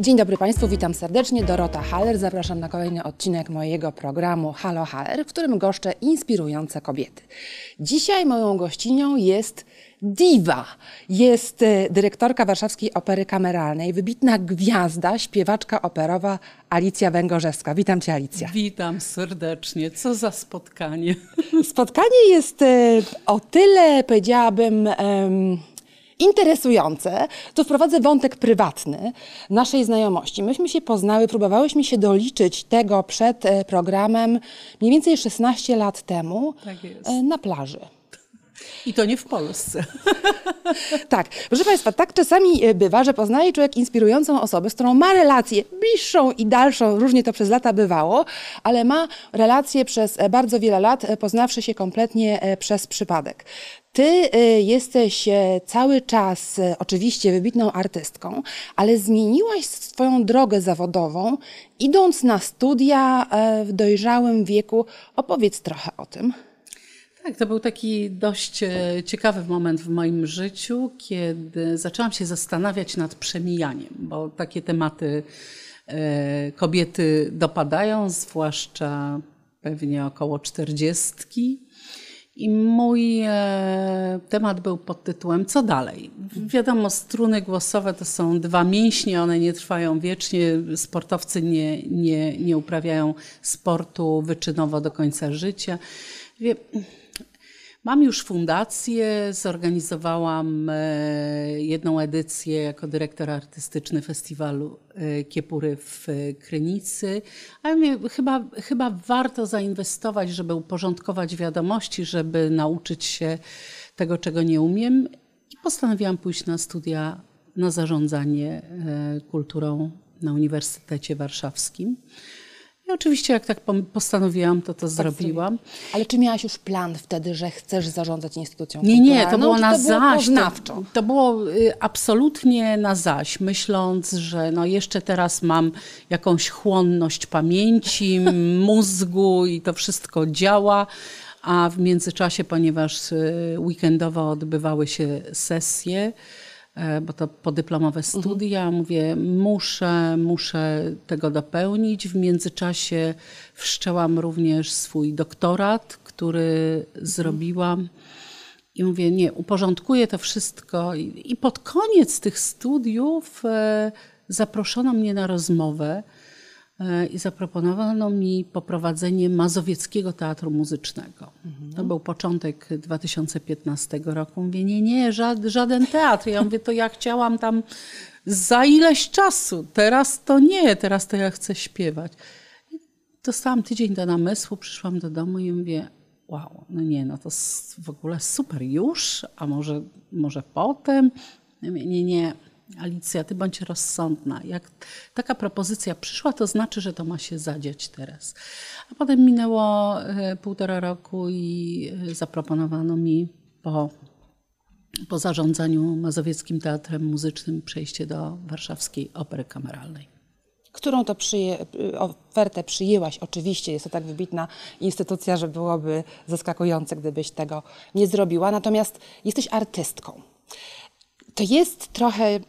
Dzień dobry Państwu, witam serdecznie. Dorota Haller. Zapraszam na kolejny odcinek mojego programu Halo Haller, w którym goszczę inspirujące kobiety. Dzisiaj moją gościnią jest diwa. Jest e, dyrektorka Warszawskiej Opery Kameralnej, wybitna gwiazda, śpiewaczka operowa Alicja Węgorzewska. Witam Cię Alicja. Witam serdecznie. Co za spotkanie. Spotkanie jest e, o tyle, powiedziałabym, interesujące, to wprowadzę wątek prywatny naszej znajomości. Myśmy się poznały, próbowałyśmy się doliczyć tego przed e, programem mniej więcej 16 lat temu Tak e, na plaży. I to nie w Polsce. Tak, proszę Państwa, tak czasami e, bywa, że poznaje człowiek inspirującą osobę, z którą ma relację bliższą i dalszą, różnie to przez lata bywało, ale ma relację przez e, bardzo wiele lat, e, poznawszy się kompletnie przez przypadek. Ty jesteś cały czas oczywiście wybitną artystką, ale zmieniłaś swoją drogę zawodową, idąc na studia w dojrzałym wieku. Opowiedz trochę o tym. Tak, to był taki dość e, ciekawy moment w moim życiu, kiedy zaczęłam się zastanawiać nad przemijaniem, bo takie tematy e, kobiety dopadają, zwłaszcza pewnie około czterdziestki. I mój e, temat był pod tytułem Co dalej? Wiadomo, struny głosowe to są dwa mięśnie, one nie trwają wiecznie. Sportowcy nie, nie, nie uprawiają sportu wyczynowo do końca życia. Mam już fundację, zorganizowałam e, jedną edycję jako dyrektor artystyczny festiwalu e, Kiepury w e, Krynicy, ale chyba, chyba warto zainwestować, żeby uporządkować wiadomości, żeby nauczyć się tego, czego nie umiem. I postanowiłam pójść na studia na zarządzanie kulturą na Uniwersytecie Warszawskim. I oczywiście, jak tak postanowiłam, to to zrobiłam. Ale czy miałaś już plan wtedy, że chcesz zarządzać instytucją Nie, nie, to było na to zaś. To, to było y, absolutnie na zaś, myśląc, że no jeszcze teraz mam jakąś chłonność pamięci, mózgu i to wszystko działa. A w międzyczasie, ponieważ y, weekendowo odbywały się sesje, bo to podyplomowe studia, mówię, muszę, muszę tego dopełnić. W międzyczasie wszczęłam również swój doktorat, który zrobiłam. I mówię, nie, uporządkuję to wszystko. I, pod koniec tych studiów e, zaproszono mnie na rozmowę e, i zaproponowano mi poprowadzenie Mazowieckiego Teatru Muzycznego. To był początek 2015 roku. Mówię, nie, nie, żaden, żaden teatr. Ja mówię, to ja chciałam tam za ileś czasu. Teraz to nie, teraz to ja chcę śpiewać. I dostałam tydzień do namysłu, przyszłam do domu i mówię, wow, no nie, no to w ogóle super już, a może, może potem? Mówię, nie, nie, Alicja, ty bądź rozsądna. Jak taka propozycja przyszła, to znaczy, że to ma się zadziać teraz. A potem minęło e, półtora roku i e, zaproponowano mi po, po zarządzaniu Mazowieckim Teatrem Muzycznym przejście do Warszawskiej Opery Kameralnej. Którą to przyje, ofertę przyjęłaś? Oczywiście jest to tak wybitna instytucja, że byłoby zaskakujące, gdybyś tego nie zrobiła. Natomiast jesteś artystką. To jest trochę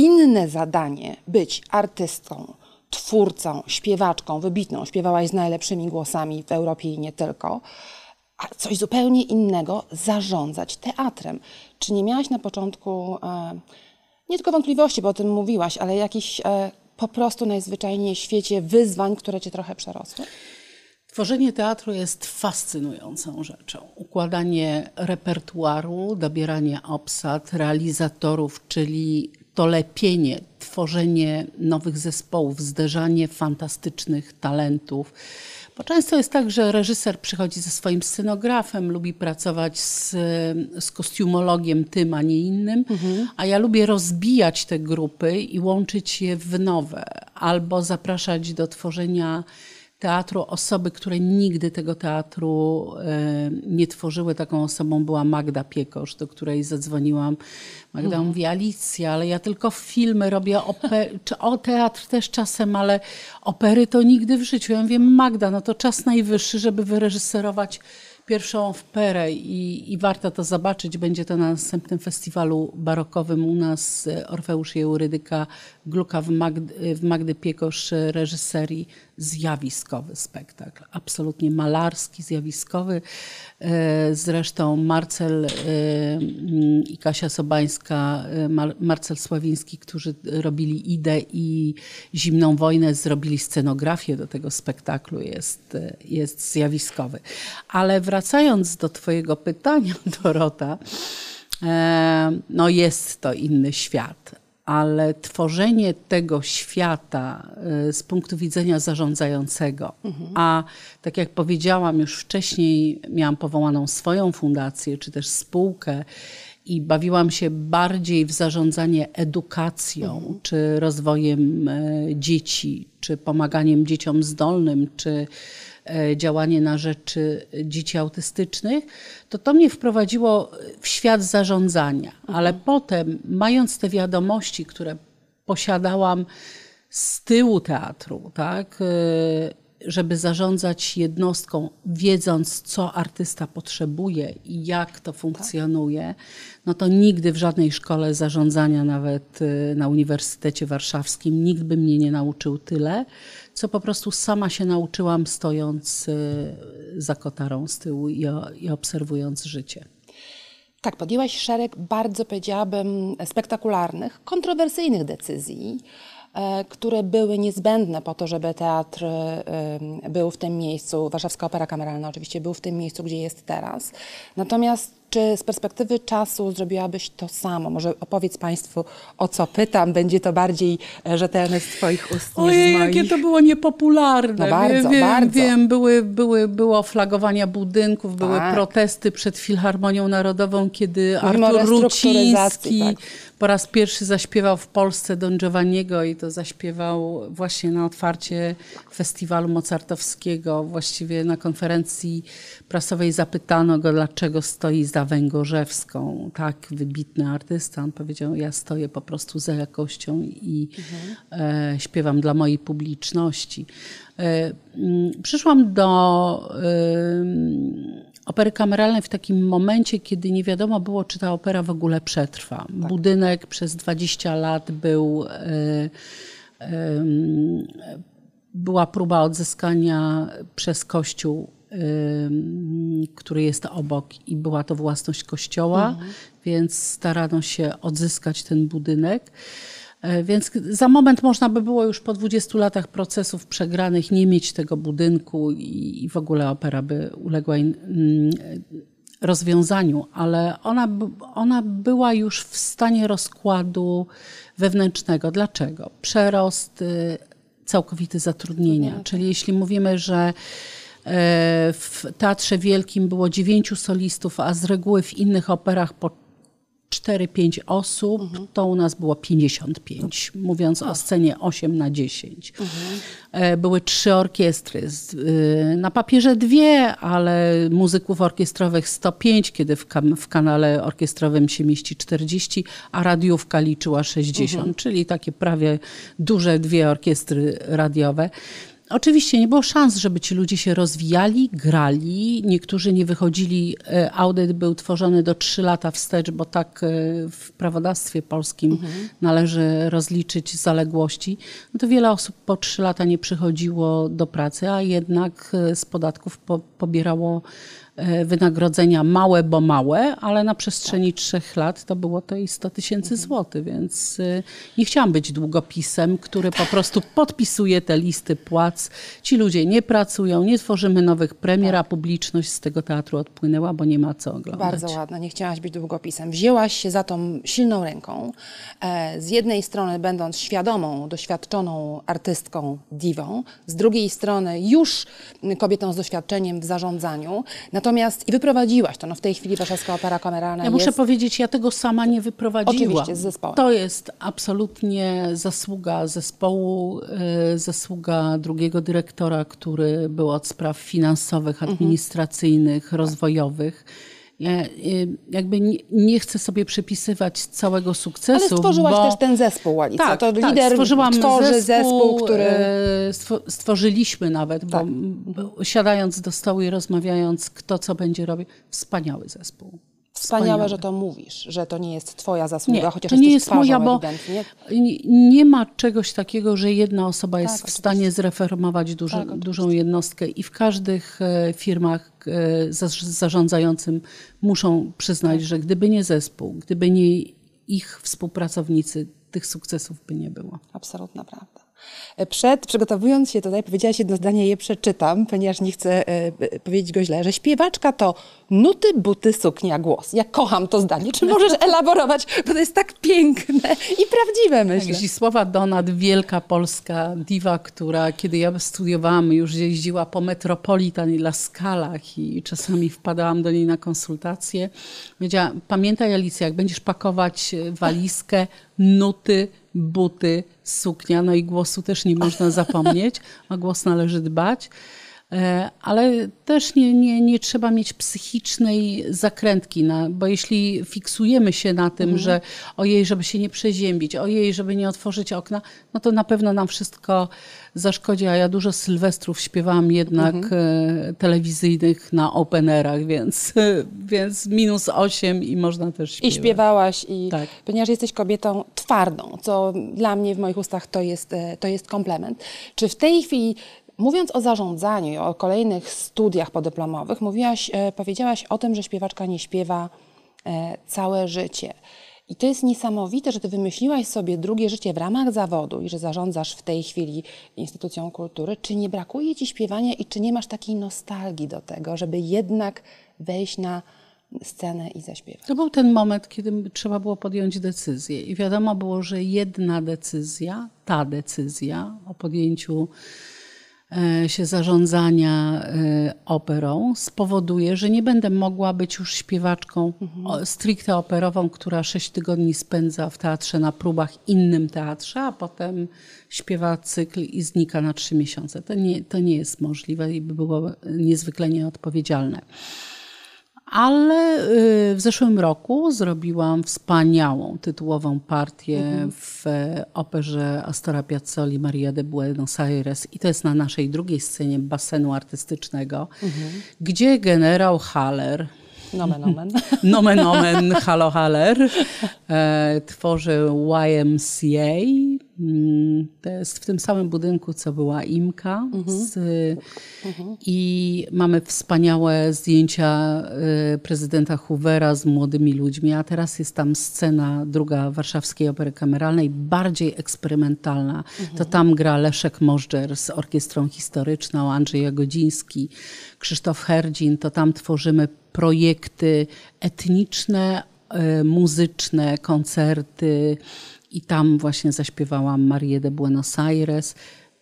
inne zadanie być artystką, twórcą, śpiewaczką, wybitną. Śpiewałaś z najlepszymi głosami w Europie i nie tylko. A coś zupełnie innego zarządzać teatrem. Czy nie miałaś na początku e, nie tylko wątpliwości, bo o tym mówiłaś, ale jakichś e, po prostu najzwyczajniej w świecie wyzwań, które cię trochę przerosły? Tworzenie teatru jest fascynującą rzeczą. Układanie repertuaru, dobieranie obsad, realizatorów, czyli to lepienie, tworzenie nowych zespołów, zderzanie fantastycznych talentów. Bo często jest tak, że reżyser przychodzi ze swoim scenografem, lubi pracować z, z kostiumologiem tym, a nie innym, a ja lubię rozbijać te grupy i łączyć je w nowe, albo zapraszać do tworzenia teatru osoby, które nigdy tego teatru e, nie tworzyły. Taką osobą była Magda Piekosz, do której zadzwoniłam. Magda mówi, Alicja, ale ja tylko filmy robię, oper- o teatr też czasem, ale opery to nigdy w życiu. Ja mówię, Magda, no to czas najwyższy, żeby wyreżyserować pierwszą operę i, i warto to zobaczyć. Będzie to na następnym festiwalu barokowym u nas e, Orfeusz Eurydyka Gluka w, Magdy, w Magdy Piekosz e, reżyserii. Zjawiskowy spektakl, absolutnie malarski, zjawiskowy. E, zresztą Marcel i Kasia Sobańska, Marcel Sławiński, którzy robili Idę i Zimną Wojnę, zrobili scenografię do tego spektaklu. Jest, jest zjawiskowy. Ale wracając do Twojego pytania, Dorota, e, no jest to inny świat, ale tworzenie tego świata e, z punktu widzenia zarządzającego, mhm. a tak jak powiedziałam już wcześniej, miałam powołaną swoją fundację czy też spółkę i bawiłam się bardziej w zarządzanie edukacją, mhm. czy rozwojem e, dzieci, czy pomaganiem dzieciom zdolnym, czy działanie na rzecz dzieci autystycznych, to to mnie wprowadziło w świat zarządzania. Ale mhm. potem, mając te wiadomości, które posiadałam z tyłu teatru, tak, e, żeby zarządzać jednostką, wiedząc, co artysta potrzebuje i jak to funkcjonuje, no to nigdy w żadnej szkole zarządzania, nawet y, na Uniwersytecie Warszawskim, nikt by mnie nie nauczył tyle, co po prostu sama się nauczyłam, stojąc y, za kotarą z tyłu i, i obserwując życie. Tak, podjęłaś szereg bardzo, powiedziałabym, spektakularnych, kontrowersyjnych decyzji. E, które były niezbędne po to, żeby teatr e, był w tym miejscu, Warszawska Opera Kameralna oczywiście był w tym miejscu, gdzie jest teraz. Natomiast czy z perspektywy czasu zrobiłabyś to samo? Może opowiedz Państwu, o co pytam. Będzie to bardziej e, rzetelne z Twoich ust Ojej, jakie to było niepopularne. No bardzo, wiem, bardzo. Wiem, były, były, było flagowania budynków, tak. były protesty przed Filharmonią Narodową, kiedy Mówimy Artur Ruciński tak. po raz pierwszy zaśpiewał w Polsce Don Giovanniego i to zaśpiewał właśnie na otwarcie festiwalu mozartowskiego. Właściwie na konferencji prasowej zapytano go, dlaczego stoi za Węgorzewską, tak wybitny artysta. On powiedział, ja stoję po prostu za jakością i mhm. e, śpiewam dla mojej publiczności. E, mm, przyszłam do e, opery kameralnej w takim momencie, kiedy nie wiadomo było, czy ta opera w ogóle przetrwa. Tak. Budynek przez 20 lat był e, była próba odzyskania przez Kościół który jest obok i była to własność kościoła, mhm. więc starano się odzyskać ten budynek. E, więc za moment można by było już po 20 latach procesów przegranych nie mieć tego budynku i, w ogóle opera by uległa rozwiązaniu, ale ona, ona była już w stanie rozkładu wewnętrznego. Dlaczego? Przerost, y, całkowity zatrudnienia. Czyli jeśli mówimy, że w Teatrze Wielkim było dziewięciu solistów, a z reguły w innych operach po 4-5 osób, mhm. to u nas było 55, mówiąc o scenie 8 na 10. Mhm. Były trzy orkiestry. Y, na papierze dwie, ale muzyków orkiestrowych 105, kiedy w, w kanale orkiestrowym się mieści 40, a radiówka liczyła 60, mhm. czyli takie prawie duże dwie orkiestry radiowe. Oczywiście nie było szans, żeby ci ludzie się rozwijali, grali. Niektórzy nie wychodzili. E, audyt był tworzony do trzy lata wstecz, bo tak e, w prawodawstwie polskim mhm. należy rozliczyć zaległości. No to wiele osób po trzy lata nie przychodziło do pracy, a jednak e, z podatków po, pobierało wynagrodzenia małe, bo małe, ale na przestrzeni trzech lat to było to i 100 tysięcy mhm. złotych, więc e, nie chciałam być długopisem, który po prostu podpisuje te listy płac. Ci ludzie nie pracują, nie tworzymy nowych premier, a publiczność z tego teatru odpłynęła, bo nie ma co oglądać. Bardzo ładne, nie chciałaś być długopisem. Wzięłaś się za tą silną ręką. E, z jednej strony będąc świadomą, doświadczoną artystką, diwą, z drugiej strony już kobietą z doświadczeniem w zarządzaniu. Natomiast Natomiast i wyprowadziłaś to. No w tej chwili Warszawska Opera Kameralna Ja jest... muszę powiedzieć, ja tego sama nie wyprowadziłam. Oczywiście, z zespołem. To jest absolutnie zasługa zespołu, e, zasługa drugiego dyrektora, który był od spraw finansowych, mhm. administracyjnych, mhm. rozwojowych y, jakby nie, nie chcę sobie przypisywać całego sukcesu. Ale stworzyłaś bo... też ten zespół, Alicja. Tak, to tak, lider stworzyłam tworzy zespół, zespół, który... e, stwo- Stworzyliśmy nawet, bo Tak. bo siadając do stołu i rozmawiając, kto co będzie robił, wspaniały zespół. Wspaniałe, że to mówisz, że to nie jest twoja zasługa, Nie, chociaż to nie jest twarzą moja, bo nie, nie ma czegoś takiego, że jedna osoba jest Tak, w stanie zreformować duży, Tak, dużą jednostkę i w każdych e, firmach e, za, zarządzającym muszą przyznać, Tak. że gdyby nie zespół, gdyby nie ich współpracownicy, tych sukcesów by nie było. Absolutna prawda. E, Przed, przygotowując się tutaj, powiedziałaś jedno zdanie, je przeczytam, ponieważ nie chcę b- powiedzieć go źle, że śpiewaczka to nuty, buty, suknia, głos. Ja kocham to zdanie. Czy możesz elaborować, bo to jest tak piękne i prawdziwe, myślę. Zdzisława Donat, wielka polska diwa, która kiedy ja studiowałam, już jeździła po Metropolitan i Laskalach i czasami wpadałam do niej na konsultacje. Powiedziała, pamiętaj Alicja, jak będziesz pakować e, walizkę, nuty, buty, suknia, no i głosu też nie można zapomnieć, o głos należy dbać. E, Ale też nie, nie, nie trzeba mieć psychicznej zakrętki, na, bo jeśli fiksujemy się na tym, że ojej, żeby się nie przeziębić, ojej, żeby nie otworzyć okna, no to na pewno nam wszystko zaszkodzi. A ja dużo sylwestrów śpiewałam jednak e, telewizyjnych na openerach, więc, więc minus 8 i można też I śpiewać. śpiewałaś, i Tak. ponieważ jesteś kobietą twardą, co dla mnie w moich ustach to jest, e, to jest komplement. Czy w tej chwili, mówiąc o zarządzaniu i o kolejnych studiach podyplomowych, mówiłaś, e, powiedziałaś o tym, że śpiewaczka nie śpiewa e, całe życie. I to jest niesamowite, że ty wymyśliłaś sobie drugie życie w ramach zawodu i że zarządzasz w tej chwili instytucją kultury. Czy nie brakuje ci śpiewania i czy nie masz takiej nostalgii do tego, żeby jednak wejść na scenę i zaśpiewać? To był ten moment, kiedy trzeba było podjąć decyzję. I wiadomo było, że jedna decyzja, ta decyzja o podjęciu się zarządzania e, operą spowoduje, że nie będę mogła być już śpiewaczką o- stricte operową, która sześć tygodni spędza w teatrze na próbach innym teatrze, a potem śpiewa cykl i znika na trzy miesiące. To nie, to nie jest możliwe i by było niezwykle nieodpowiedzialne. Ale y, w zeszłym roku zrobiłam wspaniałą tytułową partię w e, operze Astora Piazzoli Maria de Buenos Aires i to jest na naszej drugiej scenie basenu artystycznego, gdzie generał Haller, Nomen, nomen. nomen omen Halo Haller, e, tworzy YMCA. To jest w tym samym budynku, co była Imka. Z, I mamy wspaniałe zdjęcia e, prezydenta Hoovera z młodymi ludźmi, a teraz jest tam scena druga Warszawskiej Opery Kameralnej, bardziej eksperymentalna. To tam gra Leszek Możdżer z orkiestrą historyczną, Andrzej Jagodziński, Krzysztof Herdzin. To tam tworzymy projekty etniczne, e, muzyczne, koncerty i tam właśnie zaśpiewałam Marię de Buenos Aires.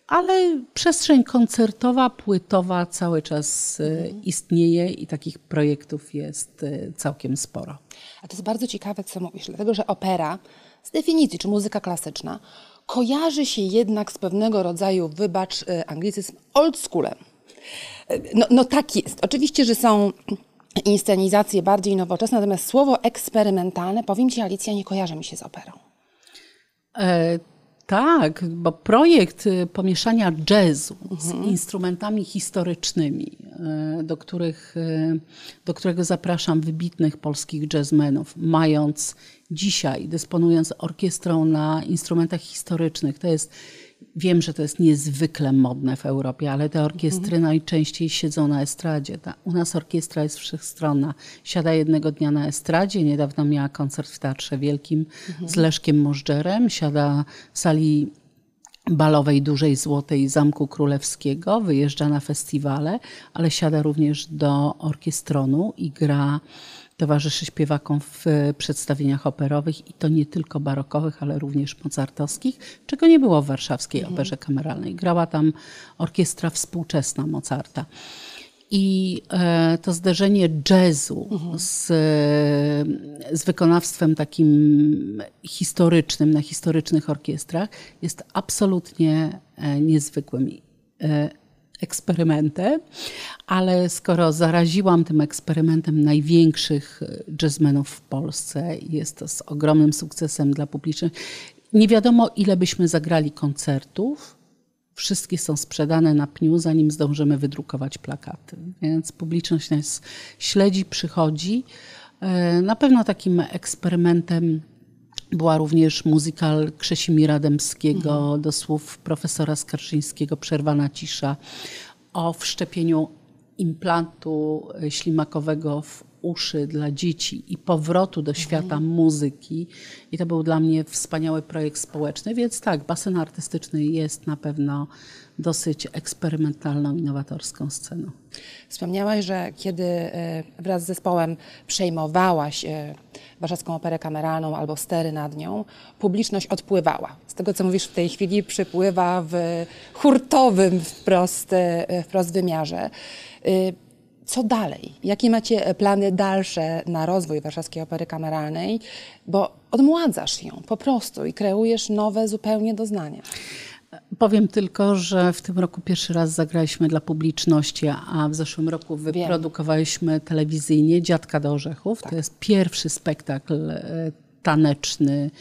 Ale przestrzeń koncertowa, płytowa cały czas e, istnieje i takich projektów jest e, całkiem sporo. A to jest bardzo ciekawe, co mówisz, dlatego że opera z definicji, czy muzyka klasyczna, kojarzy się jednak z pewnego rodzaju, wybacz y, anglicyzm, old schoolem. No, no tak jest. Oczywiście, że są inscenizacje bardziej nowoczesne, natomiast słowo eksperymentalne, powiem Ci Alicja, nie kojarzy mi się z operą. E, tak, bo projekt e, pomieszania jazzu z instrumentami historycznymi, e, do, których, e, do którego zapraszam wybitnych polskich jazzmenów, mając dzisiaj, dysponując orkiestrą na instrumentach historycznych, to jest Wiem, że to jest niezwykle modne w Europie, ale te orkiestry najczęściej siedzą na estradzie. Ta, u nas orkiestra jest wszechstronna. Siada jednego dnia na estradzie. Niedawno miała koncert w Teatrze Wielkim z Leszkiem Możdżerem. Siada w sali balowej dużej złotej Zamku Królewskiego, wyjeżdża na festiwale, ale siada również do orkiestronu i gra, towarzyszy śpiewakom w e, przedstawieniach operowych i to nie tylko barokowych, ale również mozartowskich, czego nie było w warszawskiej operze kameralnej. Grała tam orkiestra współczesna Mozarta. I e, to zderzenie jazzu z, e, z wykonawstwem takim historycznym, na historycznych orkiestrach jest absolutnie e, niezwykłym. I, E, eksperymentem, ale skoro zaraziłam tym eksperymentem największych jazzmenów w Polsce jest to z ogromnym sukcesem dla publiczności, nie wiadomo ile byśmy zagrali koncertów, wszystkie są sprzedane na pniu, zanim zdążymy wydrukować plakaty. Więc publiczność nas śledzi, przychodzi. E, na pewno takim eksperymentem była również muzykal Krzesimira Dębskiego mhm. do słów profesora Skarżyńskiego Przerwana cisza o wszczepieniu implantu ślimakowego w uszy dla dzieci i powrotu do świata mhm. muzyki. I to był dla mnie wspaniały projekt społeczny, więc tak, basen artystyczny jest na pewno dosyć eksperymentalną, innowatorską sceną. Wspomniałaś, że kiedy e, wraz z zespołem przejmowałaś e, Warszawską Operę Kameralną albo stery nad nią, publiczność odpływała. Z tego, co mówisz w tej chwili, przypływa w hurtowym wprost, e, wprost wymiarze co dalej? Jakie macie plany dalsze na rozwój Warszawskiej Opery Kameralnej? Bo odmładzasz ją po prostu i kreujesz nowe zupełnie doznania. Powiem tylko, że w tym roku pierwszy raz zagraliśmy dla publiczności, a w zeszłym roku wyprodukowaliśmy Wiem. telewizyjnie Dziadka do Orzechów. Tak. To jest pierwszy spektakl e, taneczny,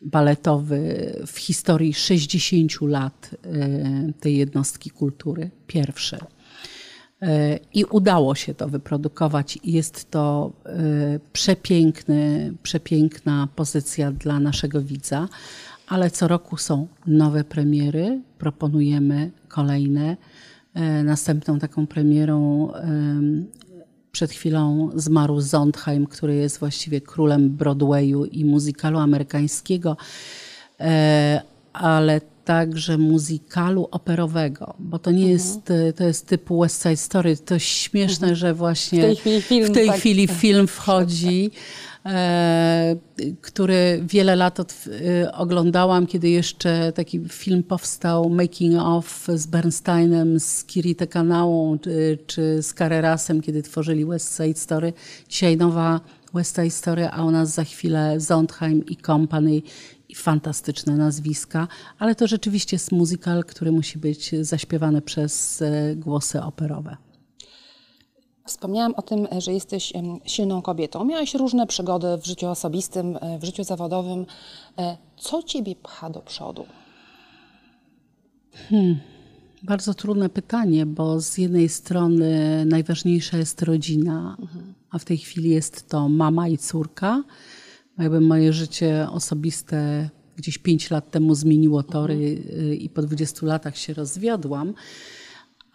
baletowy w historii 60 lat e, tej jednostki kultury. Pierwszy. E, I udało się to wyprodukować. Jest to przepiękny, przepiękna pozycja dla naszego widza ale co roku są nowe premiery, proponujemy kolejne. E, następną taką premierą przed chwilą zmarł Zondheim, który jest właściwie królem Broadwayu i muzykalu amerykańskiego, e, ale także muzykalu operowego, bo to nie mhm. jest, to jest typu West Side Story. To śmieszne, mhm. że właśnie w tej chwili film, w tej tak. chwili film wchodzi. E, który wiele lat od, e, oglądałam, kiedy jeszcze taki film powstał Making of z Bernsteinem, z Kirite Kanałą czy, z Carrerasem, kiedy tworzyli West Side Story. Dzisiaj nowa West Side Story, a u nas za chwilę Zondheim i Company i fantastyczne nazwiska, ale to rzeczywiście jest muzykal, który musi być zaśpiewany przez e, głosy operowe. Wspomniałam o tym, że jesteś silną kobietą. Miałaś różne przygody w życiu osobistym, e, w życiu zawodowym. E, co ciebie pcha do przodu? Hmm. Bardzo trudne pytanie, bo z jednej strony najważniejsza jest rodzina, mhm. a w tej chwili jest to mama i córka. Jakby moje życie osobiste gdzieś pięć lat temu zmieniło tory mhm. i po 20 latach się rozwiodłam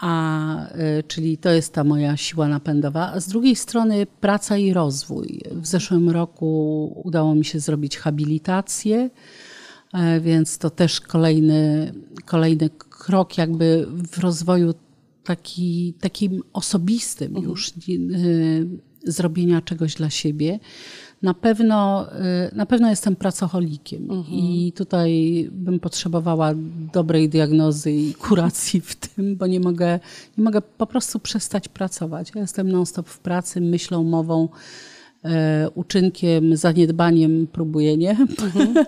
a, y, czyli to jest ta moja siła napędowa. A z drugiej strony praca i rozwój. W zeszłym roku udało mi się zrobić habilitację, e, więc to też kolejny, kolejny krok jakby w rozwoju taki, takim osobistym mhm. już y, zrobienia czegoś dla siebie. Na pewno, y, na pewno jestem pracocholikiem mhm. i tutaj bym potrzebowała dobrej diagnozy i kuracji w tym, bo nie mogę, nie mogę po prostu przestać pracować. Ja jestem non-stop w pracy, myślą, mową, e, uczynkiem, zaniedbaniem próbuję, nie? Mhm.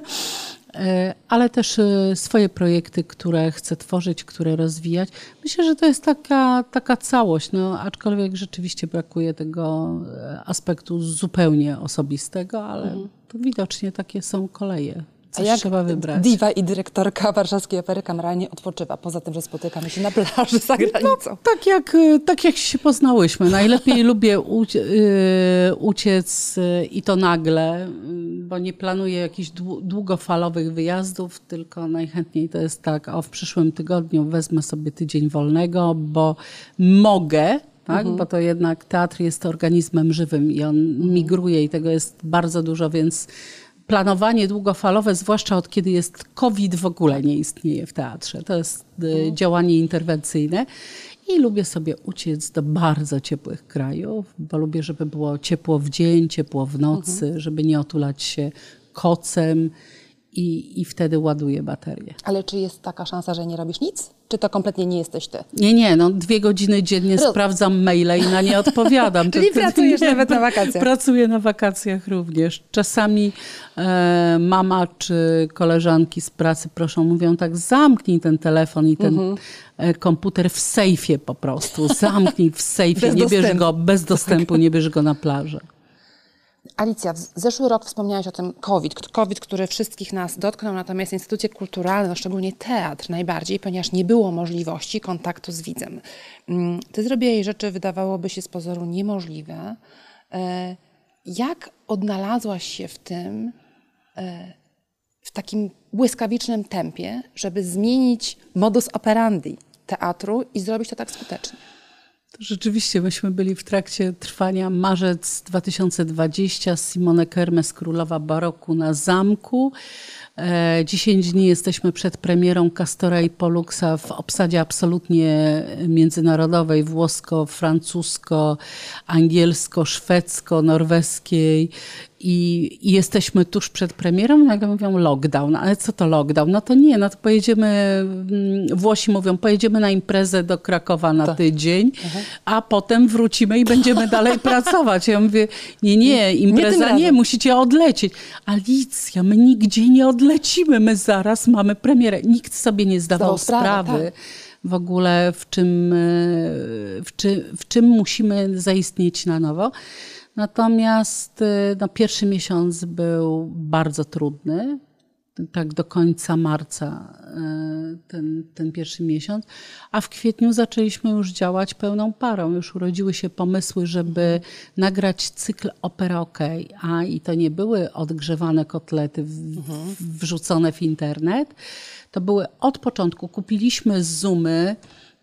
E, ale też e, swoje projekty, które chcę tworzyć, które rozwijać. Myślę, że to jest taka, taka całość, no, aczkolwiek rzeczywiście brakuje tego e, aspektu zupełnie osobistego, ale mhm. to widocznie takie są koleje. Coś A jak trzeba wybrać. diwa i dyrektorka Warszawskiej Opery Kameralnej odpoczywa, poza tym, że spotykamy się na plaży za no, granicą? No, tak, jak, tak jak się poznałyśmy. Najlepiej lubię ucie, y, uciec y, i to nagle, y, bo nie planuję jakichś długofalowych wyjazdów, tylko najchętniej to jest tak, o w przyszłym tygodniu wezmę sobie tydzień wolnego, bo mogę, tak? Mhm. bo to jednak teatr jest organizmem żywym i on migruje i tego jest bardzo dużo, więc planowanie długofalowe, zwłaszcza od kiedy jest COVID, w ogóle nie istnieje w teatrze. To jest y, mhm. działanie interwencyjne. I lubię sobie uciec do bardzo ciepłych krajów, bo lubię, żeby było ciepło w dzień, ciepło w nocy, mhm. żeby nie otulać się kocem i, i wtedy ładuję baterię. Ale czy jest taka szansa, że nie robisz nic? Czy to kompletnie nie jesteś ty? Nie, nie, no dwie godziny dziennie Roz- sprawdzam maile i na nie odpowiadam. Czyli pracujesz nawet na wakacjach. Pracuję na wakacjach również. Czasami e, mama czy koleżanki z pracy proszą, mówią tak, zamknij ten telefon i ten Mhm. e, komputer w sejfie po prostu. Zamknij w sejfie, Bez nie bierz go bez dostępu, nie bierz go na plażę. Alicja, zeszły rok wspomniałaś o tym COVID, COVID, który wszystkich nas dotknął, natomiast instytucje kulturalne, no szczególnie teatr najbardziej, ponieważ nie było możliwości kontaktu z widzem. Mm, Ty zrobiłeś rzeczy, wydawałoby się z pozoru niemożliwe. E, Jak odnalazłaś się w tym, e, w takim błyskawicznym tempie, żeby zmienić modus operandi teatru i zrobić to tak skutecznie? Rzeczywiście, myśmy byli w trakcie trwania marzec 2020, Simone Kermes, królowa baroku na zamku. E, 10 dni jesteśmy przed premierą Castora i Poluxa w obsadzie absolutnie międzynarodowej, włosko, francusko, angielsko, szwedzko, norweskiej. I, I jesteśmy tuż przed premierą, i nagle mówią lockdown. Ale co to lockdown? No to nie, no to pojedziemy, mm, Włosi mówią, pojedziemy na imprezę do Krakowa na tydzień, a potem wrócimy i będziemy dalej pracować. Ja mówię, nie, nie, impreza nie, razem. musicie odlecieć. Alicja, my nigdzie nie odlecimy, my zaraz mamy premierę. Nikt sobie nie zdawał sprawę, sprawy. tak. W ogóle w czym, e, w, czy, w czym musimy zaistnieć na nowo. Natomiast e, no, pierwszy miesiąc był bardzo trudny, tak do końca marca e, ten, ten pierwszy miesiąc, a w kwietniu zaczęliśmy już działać pełną parą. Już urodziły się pomysły, żeby nagrać cykl Opera OK, a i to nie były odgrzewane kotlety w, wrzucone w internet, to były od początku. Kupiliśmy Zoomy,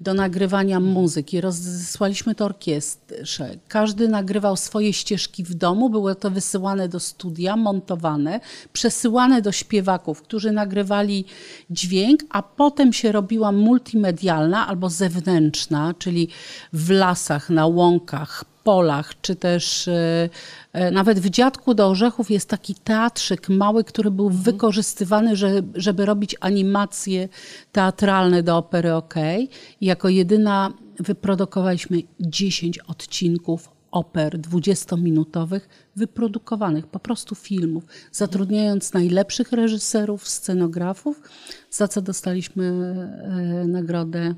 do nagrywania muzyki. Rozesłaliśmy to orkiestrze. Każdy nagrywał swoje ścieżki w domu. Było to wysyłane do studia, montowane, przesyłane do śpiewaków, którzy nagrywali dźwięk, a potem się robiła multimedialna albo zewnętrzna, czyli w lasach, na łąkach, polach, czy też e, e, nawet w Dziadku do Orzechów jest taki teatrzyk mały, który był wykorzystywany, że, żeby robić animacje teatralne do opery OK. I jako jedyna wyprodukowaliśmy 10 odcinków oper 20-minutowych, wyprodukowanych, po prostu filmów, zatrudniając najlepszych reżyserów, scenografów, za co dostaliśmy e, nagrodę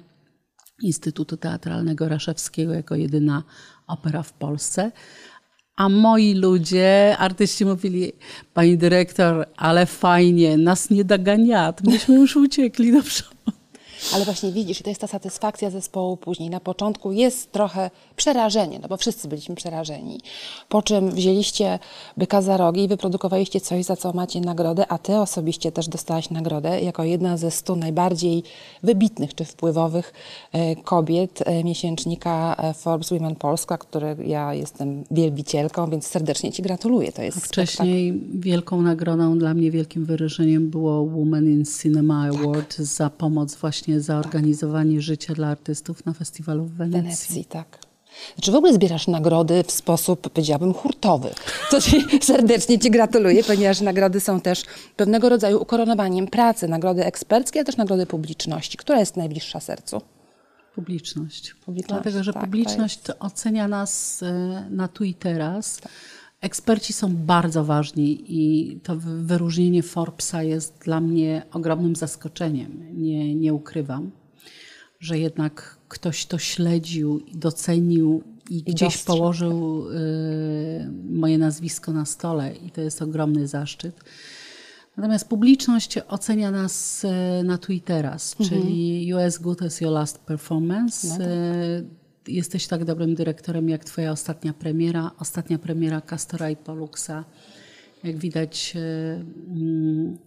Instytutu Teatralnego Raszewskiego jako jedyna opera w Polsce. A moi ludzie, artyści mówili, pani dyrektor, ale fajnie, nas nie doganiat, myśmy już uciekli do przodu. Ale właśnie widzisz, i to jest ta satysfakcja zespołu później. Na początku jest trochę przerażenie, no bo wszyscy byliśmy przerażeni. Po czym wzięliście byka za rogi i wyprodukowaliście coś, za co macie nagrodę, a ty osobiście też dostałaś nagrodę jako jedna ze stu najbardziej wybitnych czy wpływowych e, kobiet e, miesięcznika e, Forbes Women Polska, który ja jestem wielbicielką, więc serdecznie ci gratuluję. To jest spektakl. Wcześniej wielką nagrodą dla mnie, wielkim wyróżnieniem było Women in Cinema Award za pomoc właśnie za organizowanie życia dla artystów na festiwalu w Wenecji. Wenecji, tak. Znaczy w ogóle zbierasz nagrody w sposób, powiedziałabym, hurtowy. To ci serdecznie Ci gratuluję, ponieważ nagrody są też pewnego rodzaju ukoronowaniem pracy. Nagrody eksperckie, ale też nagrody publiczności. Która jest najbliższa sercu? Publiczność. Publiczność, Dlatego, że tak, to publiczność ocenia nas e, na tu i teraz. Eksperci są bardzo ważni i to wy- wyróżnienie Forbesa jest dla mnie ogromnym zaskoczeniem. Nie, nie ukrywam, że jednak ktoś to śledził i docenił i, gdzieś położył e, moje nazwisko na stole i to jest ogromny zaszczyt. Natomiast publiczność ocenia nas e, na tu i teraz, czyli US Good as Your Last Performance. E, Jesteś tak dobrym dyrektorem jak Twoja ostatnia premiera. Ostatnia premiera Castora i Poluxa. Jak widać, e, mm,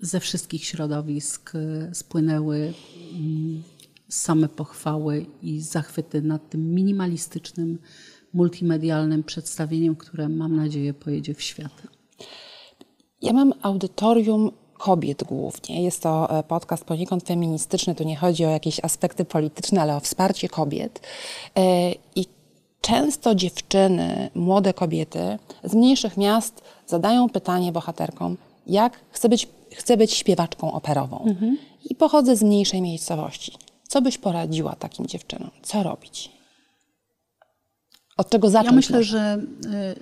ze wszystkich środowisk e, spłynęły mm, same pochwały i zachwyty nad tym minimalistycznym, multimedialnym przedstawieniem, które mam nadzieję pojedzie w świat. Ja mam audytorium kobiet głównie. Jest to e, podcast poniekąd feministyczny. Tu nie chodzi o jakieś aspekty polityczne, ale o wsparcie kobiet. E, I często dziewczyny, młode kobiety z mniejszych miast zadają pytanie bohaterkom, jak chcę być chcę być śpiewaczką operową i pochodzę z mniejszej miejscowości. Co byś poradziła takim dziewczynom? Co robić? Od czego zacząć? Ja myślę, że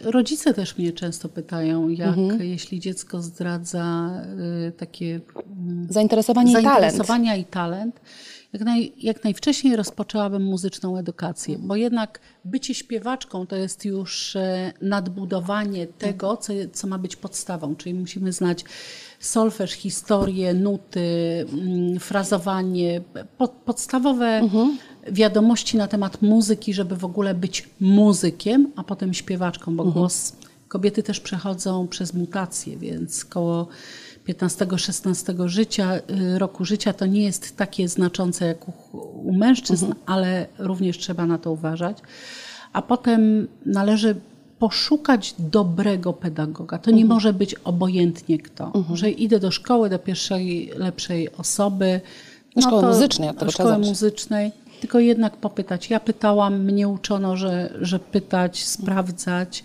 y, rodzice też mnie często pytają, jak Mhm. jeśli dziecko zdradza y, takie mm, Zainteresowanie i talent. zainteresowania i talent, jak, naj, jak najwcześniej rozpoczęłabym muzyczną edukację, bo jednak bycie śpiewaczką to jest już e, nadbudowanie tego, co, co ma być podstawą, czyli musimy znać solfeż, historię, nuty, mm, frazowanie, pod, podstawowe wiadomości na temat muzyki, żeby w ogóle być muzykiem, a potem śpiewaczką, bo głos kobiety też przechodzą przez mutacje, więc koło 15-16 życia, y, roku życia to nie jest takie znaczące jak u, u mężczyzn, ale również trzeba na to uważać. A potem należy poszukać dobrego pedagoga. To nie może być obojętnie kto. Że idę do szkoły, do pierwszej lepszej osoby. Do szkoły muzycznej, od tego szkoły muzycznej, tylko jednak popytać. Ja pytałam, mnie uczono, że, że pytać, sprawdzać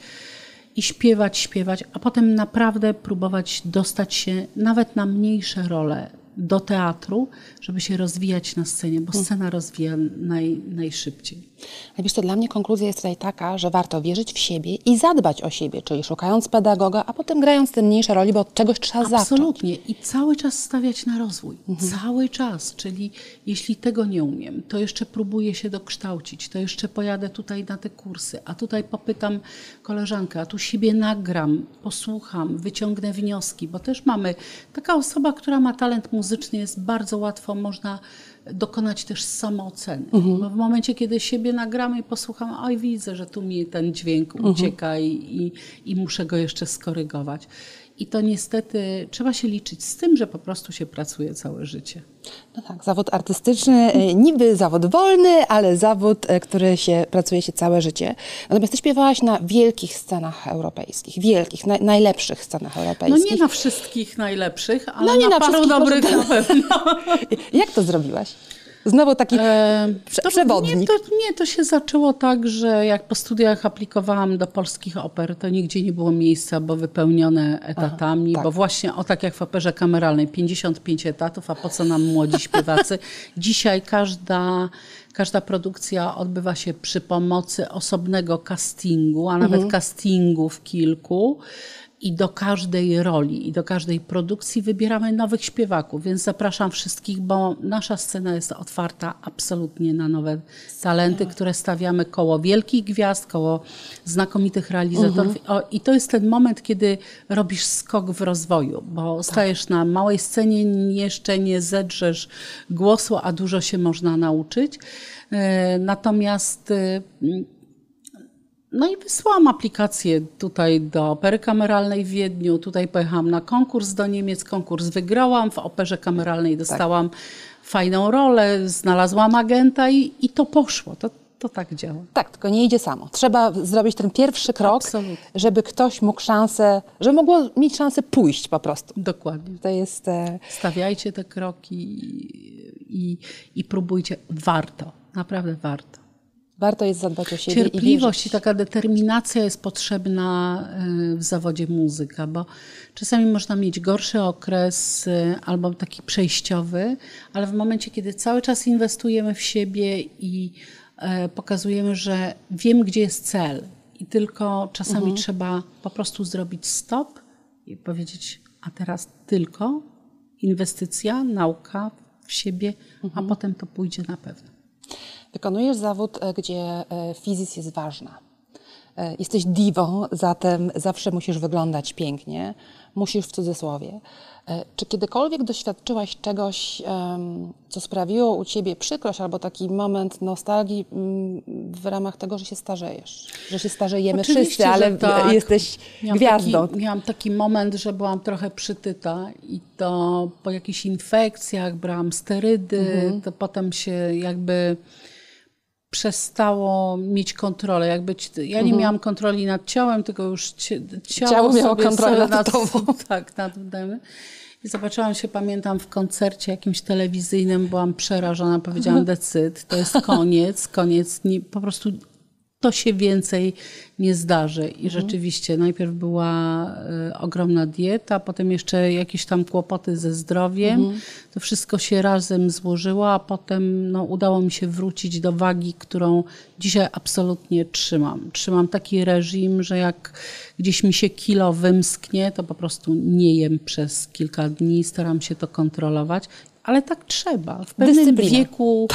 i śpiewać, śpiewać, a potem naprawdę próbować dostać się nawet na mniejsze role do teatru, żeby się rozwijać na scenie, bo scena rozwija naj, najszybciej. Ale wiesz, to dla mnie konkluzja jest tutaj taka, że warto wierzyć w siebie i zadbać o siebie, czyli szukając pedagoga, a potem grając te mniejsze roli, bo od czegoś trzeba zacząć. Absolutnie. I cały czas stawiać na rozwój. Cały czas. Czyli jeśli tego nie umiem, to jeszcze próbuję się dokształcić, to jeszcze pojadę tutaj na te kursy, a tutaj popytam koleżankę, a tu siebie nagram, posłucham, wyciągnę wnioski, bo też mamy taka osoba, która ma talent muzyczny, jest bardzo łatwo można dokonać też samooceny. Bo w momencie, kiedy siebie nagramy i posłucham, oj widzę, że tu mi ten dźwięk ucieka i, i, i muszę go jeszcze skorygować. I to niestety trzeba się liczyć z tym, że po prostu się pracuje całe życie. No tak, zawód artystyczny, e, niby zawód wolny, ale zawód, e, który się pracuje się całe życie. Natomiast ty śpiewałaś na wielkich scenach europejskich, wielkich, naj, najlepszych scenach No europejskich. nie na wszystkich najlepszych, ale No nie na, na paru dobrych na pewno. Jak to zrobiłaś? Znowu taki To- przewodnik. Nie to, nie, to się zaczęło tak, że jak po studiach aplikowałam do polskich oper, to nigdzie nie było miejsca, bo wypełnione etatami, tak. bo właśnie o tak jak w operze kameralnej, 55 etatów, a po co nam młodzi śpiewacy? Dzisiaj każda, każda produkcja odbywa się przy pomocy osobnego castingu, a nawet castingów kilku. I do każdej roli i do każdej produkcji wybieramy nowych śpiewaków, więc zapraszam wszystkich, bo nasza scena jest otwarta absolutnie na nowe talenty, które stawiamy koło wielkich gwiazd, koło znakomitych realizatorów. O, I to jest ten moment, kiedy robisz skok w rozwoju, bo stajesz na małej scenie, jeszcze nie zedrzesz głosu, a dużo się można nauczyć. E, Natomiast e, no i wysłałam aplikację tutaj do Opery Kameralnej w Wiedniu. Tutaj pojechałam na konkurs do Niemiec. Konkurs wygrałam. W Operze Kameralnej dostałam fajną rolę, znalazłam agenta i, i to poszło. To, to tak działa. Tak, tylko nie idzie samo. Trzeba zrobić ten pierwszy krok, Absolutnie. żeby ktoś mógł szansę, żeby mogło mieć szansę pójść po prostu. Dokładnie. To jest... E, Stawiajcie te kroki i, i próbujcie. Warto. Naprawdę warto. Warto jest zadbać o siebie i Cierpliwość wierzyć. i taka determinacja jest potrzebna y, w zawodzie muzyka, bo czasami można mieć gorszy okres y, albo taki przejściowy, ale w momencie, kiedy cały czas inwestujemy w siebie i e, pokazujemy, że wiem, gdzie jest cel i tylko czasami trzeba po prostu zrobić stop i powiedzieć, a teraz tylko inwestycja, nauka w siebie, a potem to pójdzie na pewno. Wykonujesz zawód, e, gdzie e, fizis jest ważna. E, Jesteś diwą, zatem zawsze musisz wyglądać pięknie, musisz w cudzysłowie. Czy kiedykolwiek doświadczyłaś czegoś, co sprawiło u ciebie przykrość albo taki moment nostalgii mm, w ramach tego, że się starzejesz? Że się starzejemy Oczywiście, wszyscy, ale tak. jesteś Miałam gwiazdą. Taki, miałam taki moment, że byłam trochę przytyta i to po jakichś infekcjach brałam sterydy, Mhm. to potem się jakby przestało mieć kontrolę. Jakby, ja nie miałam kontroli nad ciałem, tylko już ciało, Mhm. Ciało miało kontrolę nad tobą. Tak, nad mną. I zobaczyłam się, pamiętam, w koncercie jakimś telewizyjnym, byłam przerażona, powiedziałam decyd, to jest koniec, koniec, nie, po prostu to się więcej nie zdarzy. I rzeczywiście najpierw była e, ogromna dieta, potem jeszcze jakieś tam kłopoty ze zdrowiem. To wszystko się razem złożyło, a potem no, udało mi się wrócić do wagi, którą dzisiaj absolutnie trzymam. Trzymam taki reżim, że jak gdzieś mi się kilo wymsknie, to po prostu nie jem przez kilka dni, staram się to kontrolować. Ale tak trzeba. W pewnym Dyscyplina. wieku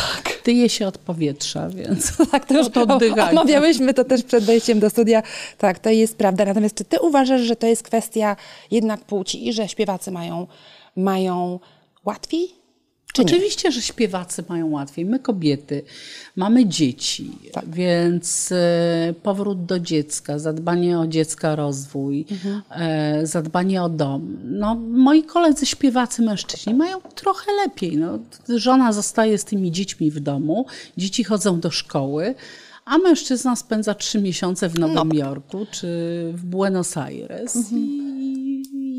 tyje się od powietrza, więc Tak, to już to oddychajmy. omawiałyśmy to też przed wejściem do studia. Tak, to jest prawda. Natomiast czy ty uważasz, że to jest kwestia jednak płci i że śpiewacy mają, mają łatwiej? Czy nie? Oczywiście, że śpiewacy mają łatwiej. My kobiety mamy dzieci, Tak. więc e, powrót do dziecka, zadbanie o dziecka, rozwój, Mhm. e, zadbanie o dom. No, moi koledzy śpiewacy mężczyźni mają trochę lepiej. No, żona zostaje z tymi dziećmi w domu, dzieci chodzą do szkoły, a mężczyzna spędza trzy miesiące w Nowym Jorku czy w Buenos Aires i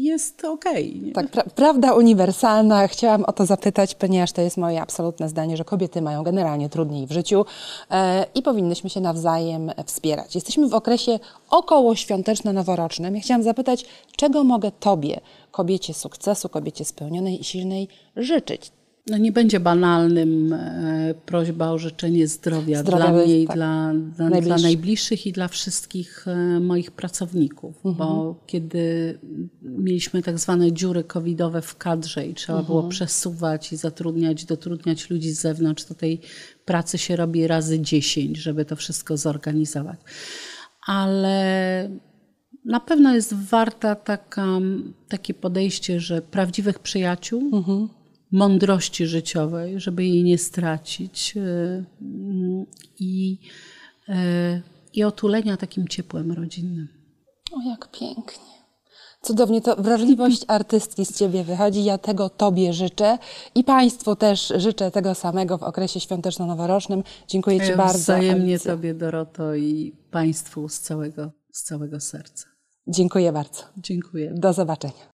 jest okej. nie? Tak, pra prawda uniwersalna. Chciałam o to zapytać, ponieważ to jest moje absolutne zdanie, że kobiety mają generalnie trudniej w życiu e, i powinnyśmy się nawzajem wspierać. Jesteśmy w okresie około świąteczno-noworocznym. Ja chciałam zapytać, czego mogę Tobie, kobiecie sukcesu, kobiecie spełnionej i silnej, życzyć? No nie będzie banalnym e, prośba o życzenie zdrowia, Zdrowia dla mnie i tak. dla, dla, dla Najbliższych. i dla wszystkich e, moich pracowników, Mhm. bo kiedy mieliśmy tak zwane dziury covidowe w kadrze i trzeba było Mhm. przesuwać i zatrudniać, dotrudniać ludzi z zewnątrz, to tej pracy się robi razy 10, żeby to wszystko zorganizować. Ale na pewno jest warta taka, takie podejście, że prawdziwych przyjaciół, mądrości życiowej, żeby jej nie stracić mm, i, y, i otulenia takim ciepłem rodzinnym. O, jak pięknie. Cudownie, to wrażliwość artystki z Ciebie wychodzi. Ja tego Tobie życzę i Państwu też życzę tego samego w okresie świąteczno-noworocznym. Dziękuję Ci Ja bardzo. Wzajemnie Alicja. Tobie, Doroto, i Państwu z całego, z całego serca. Dziękuję bardzo. Dziękuję. Do zobaczenia.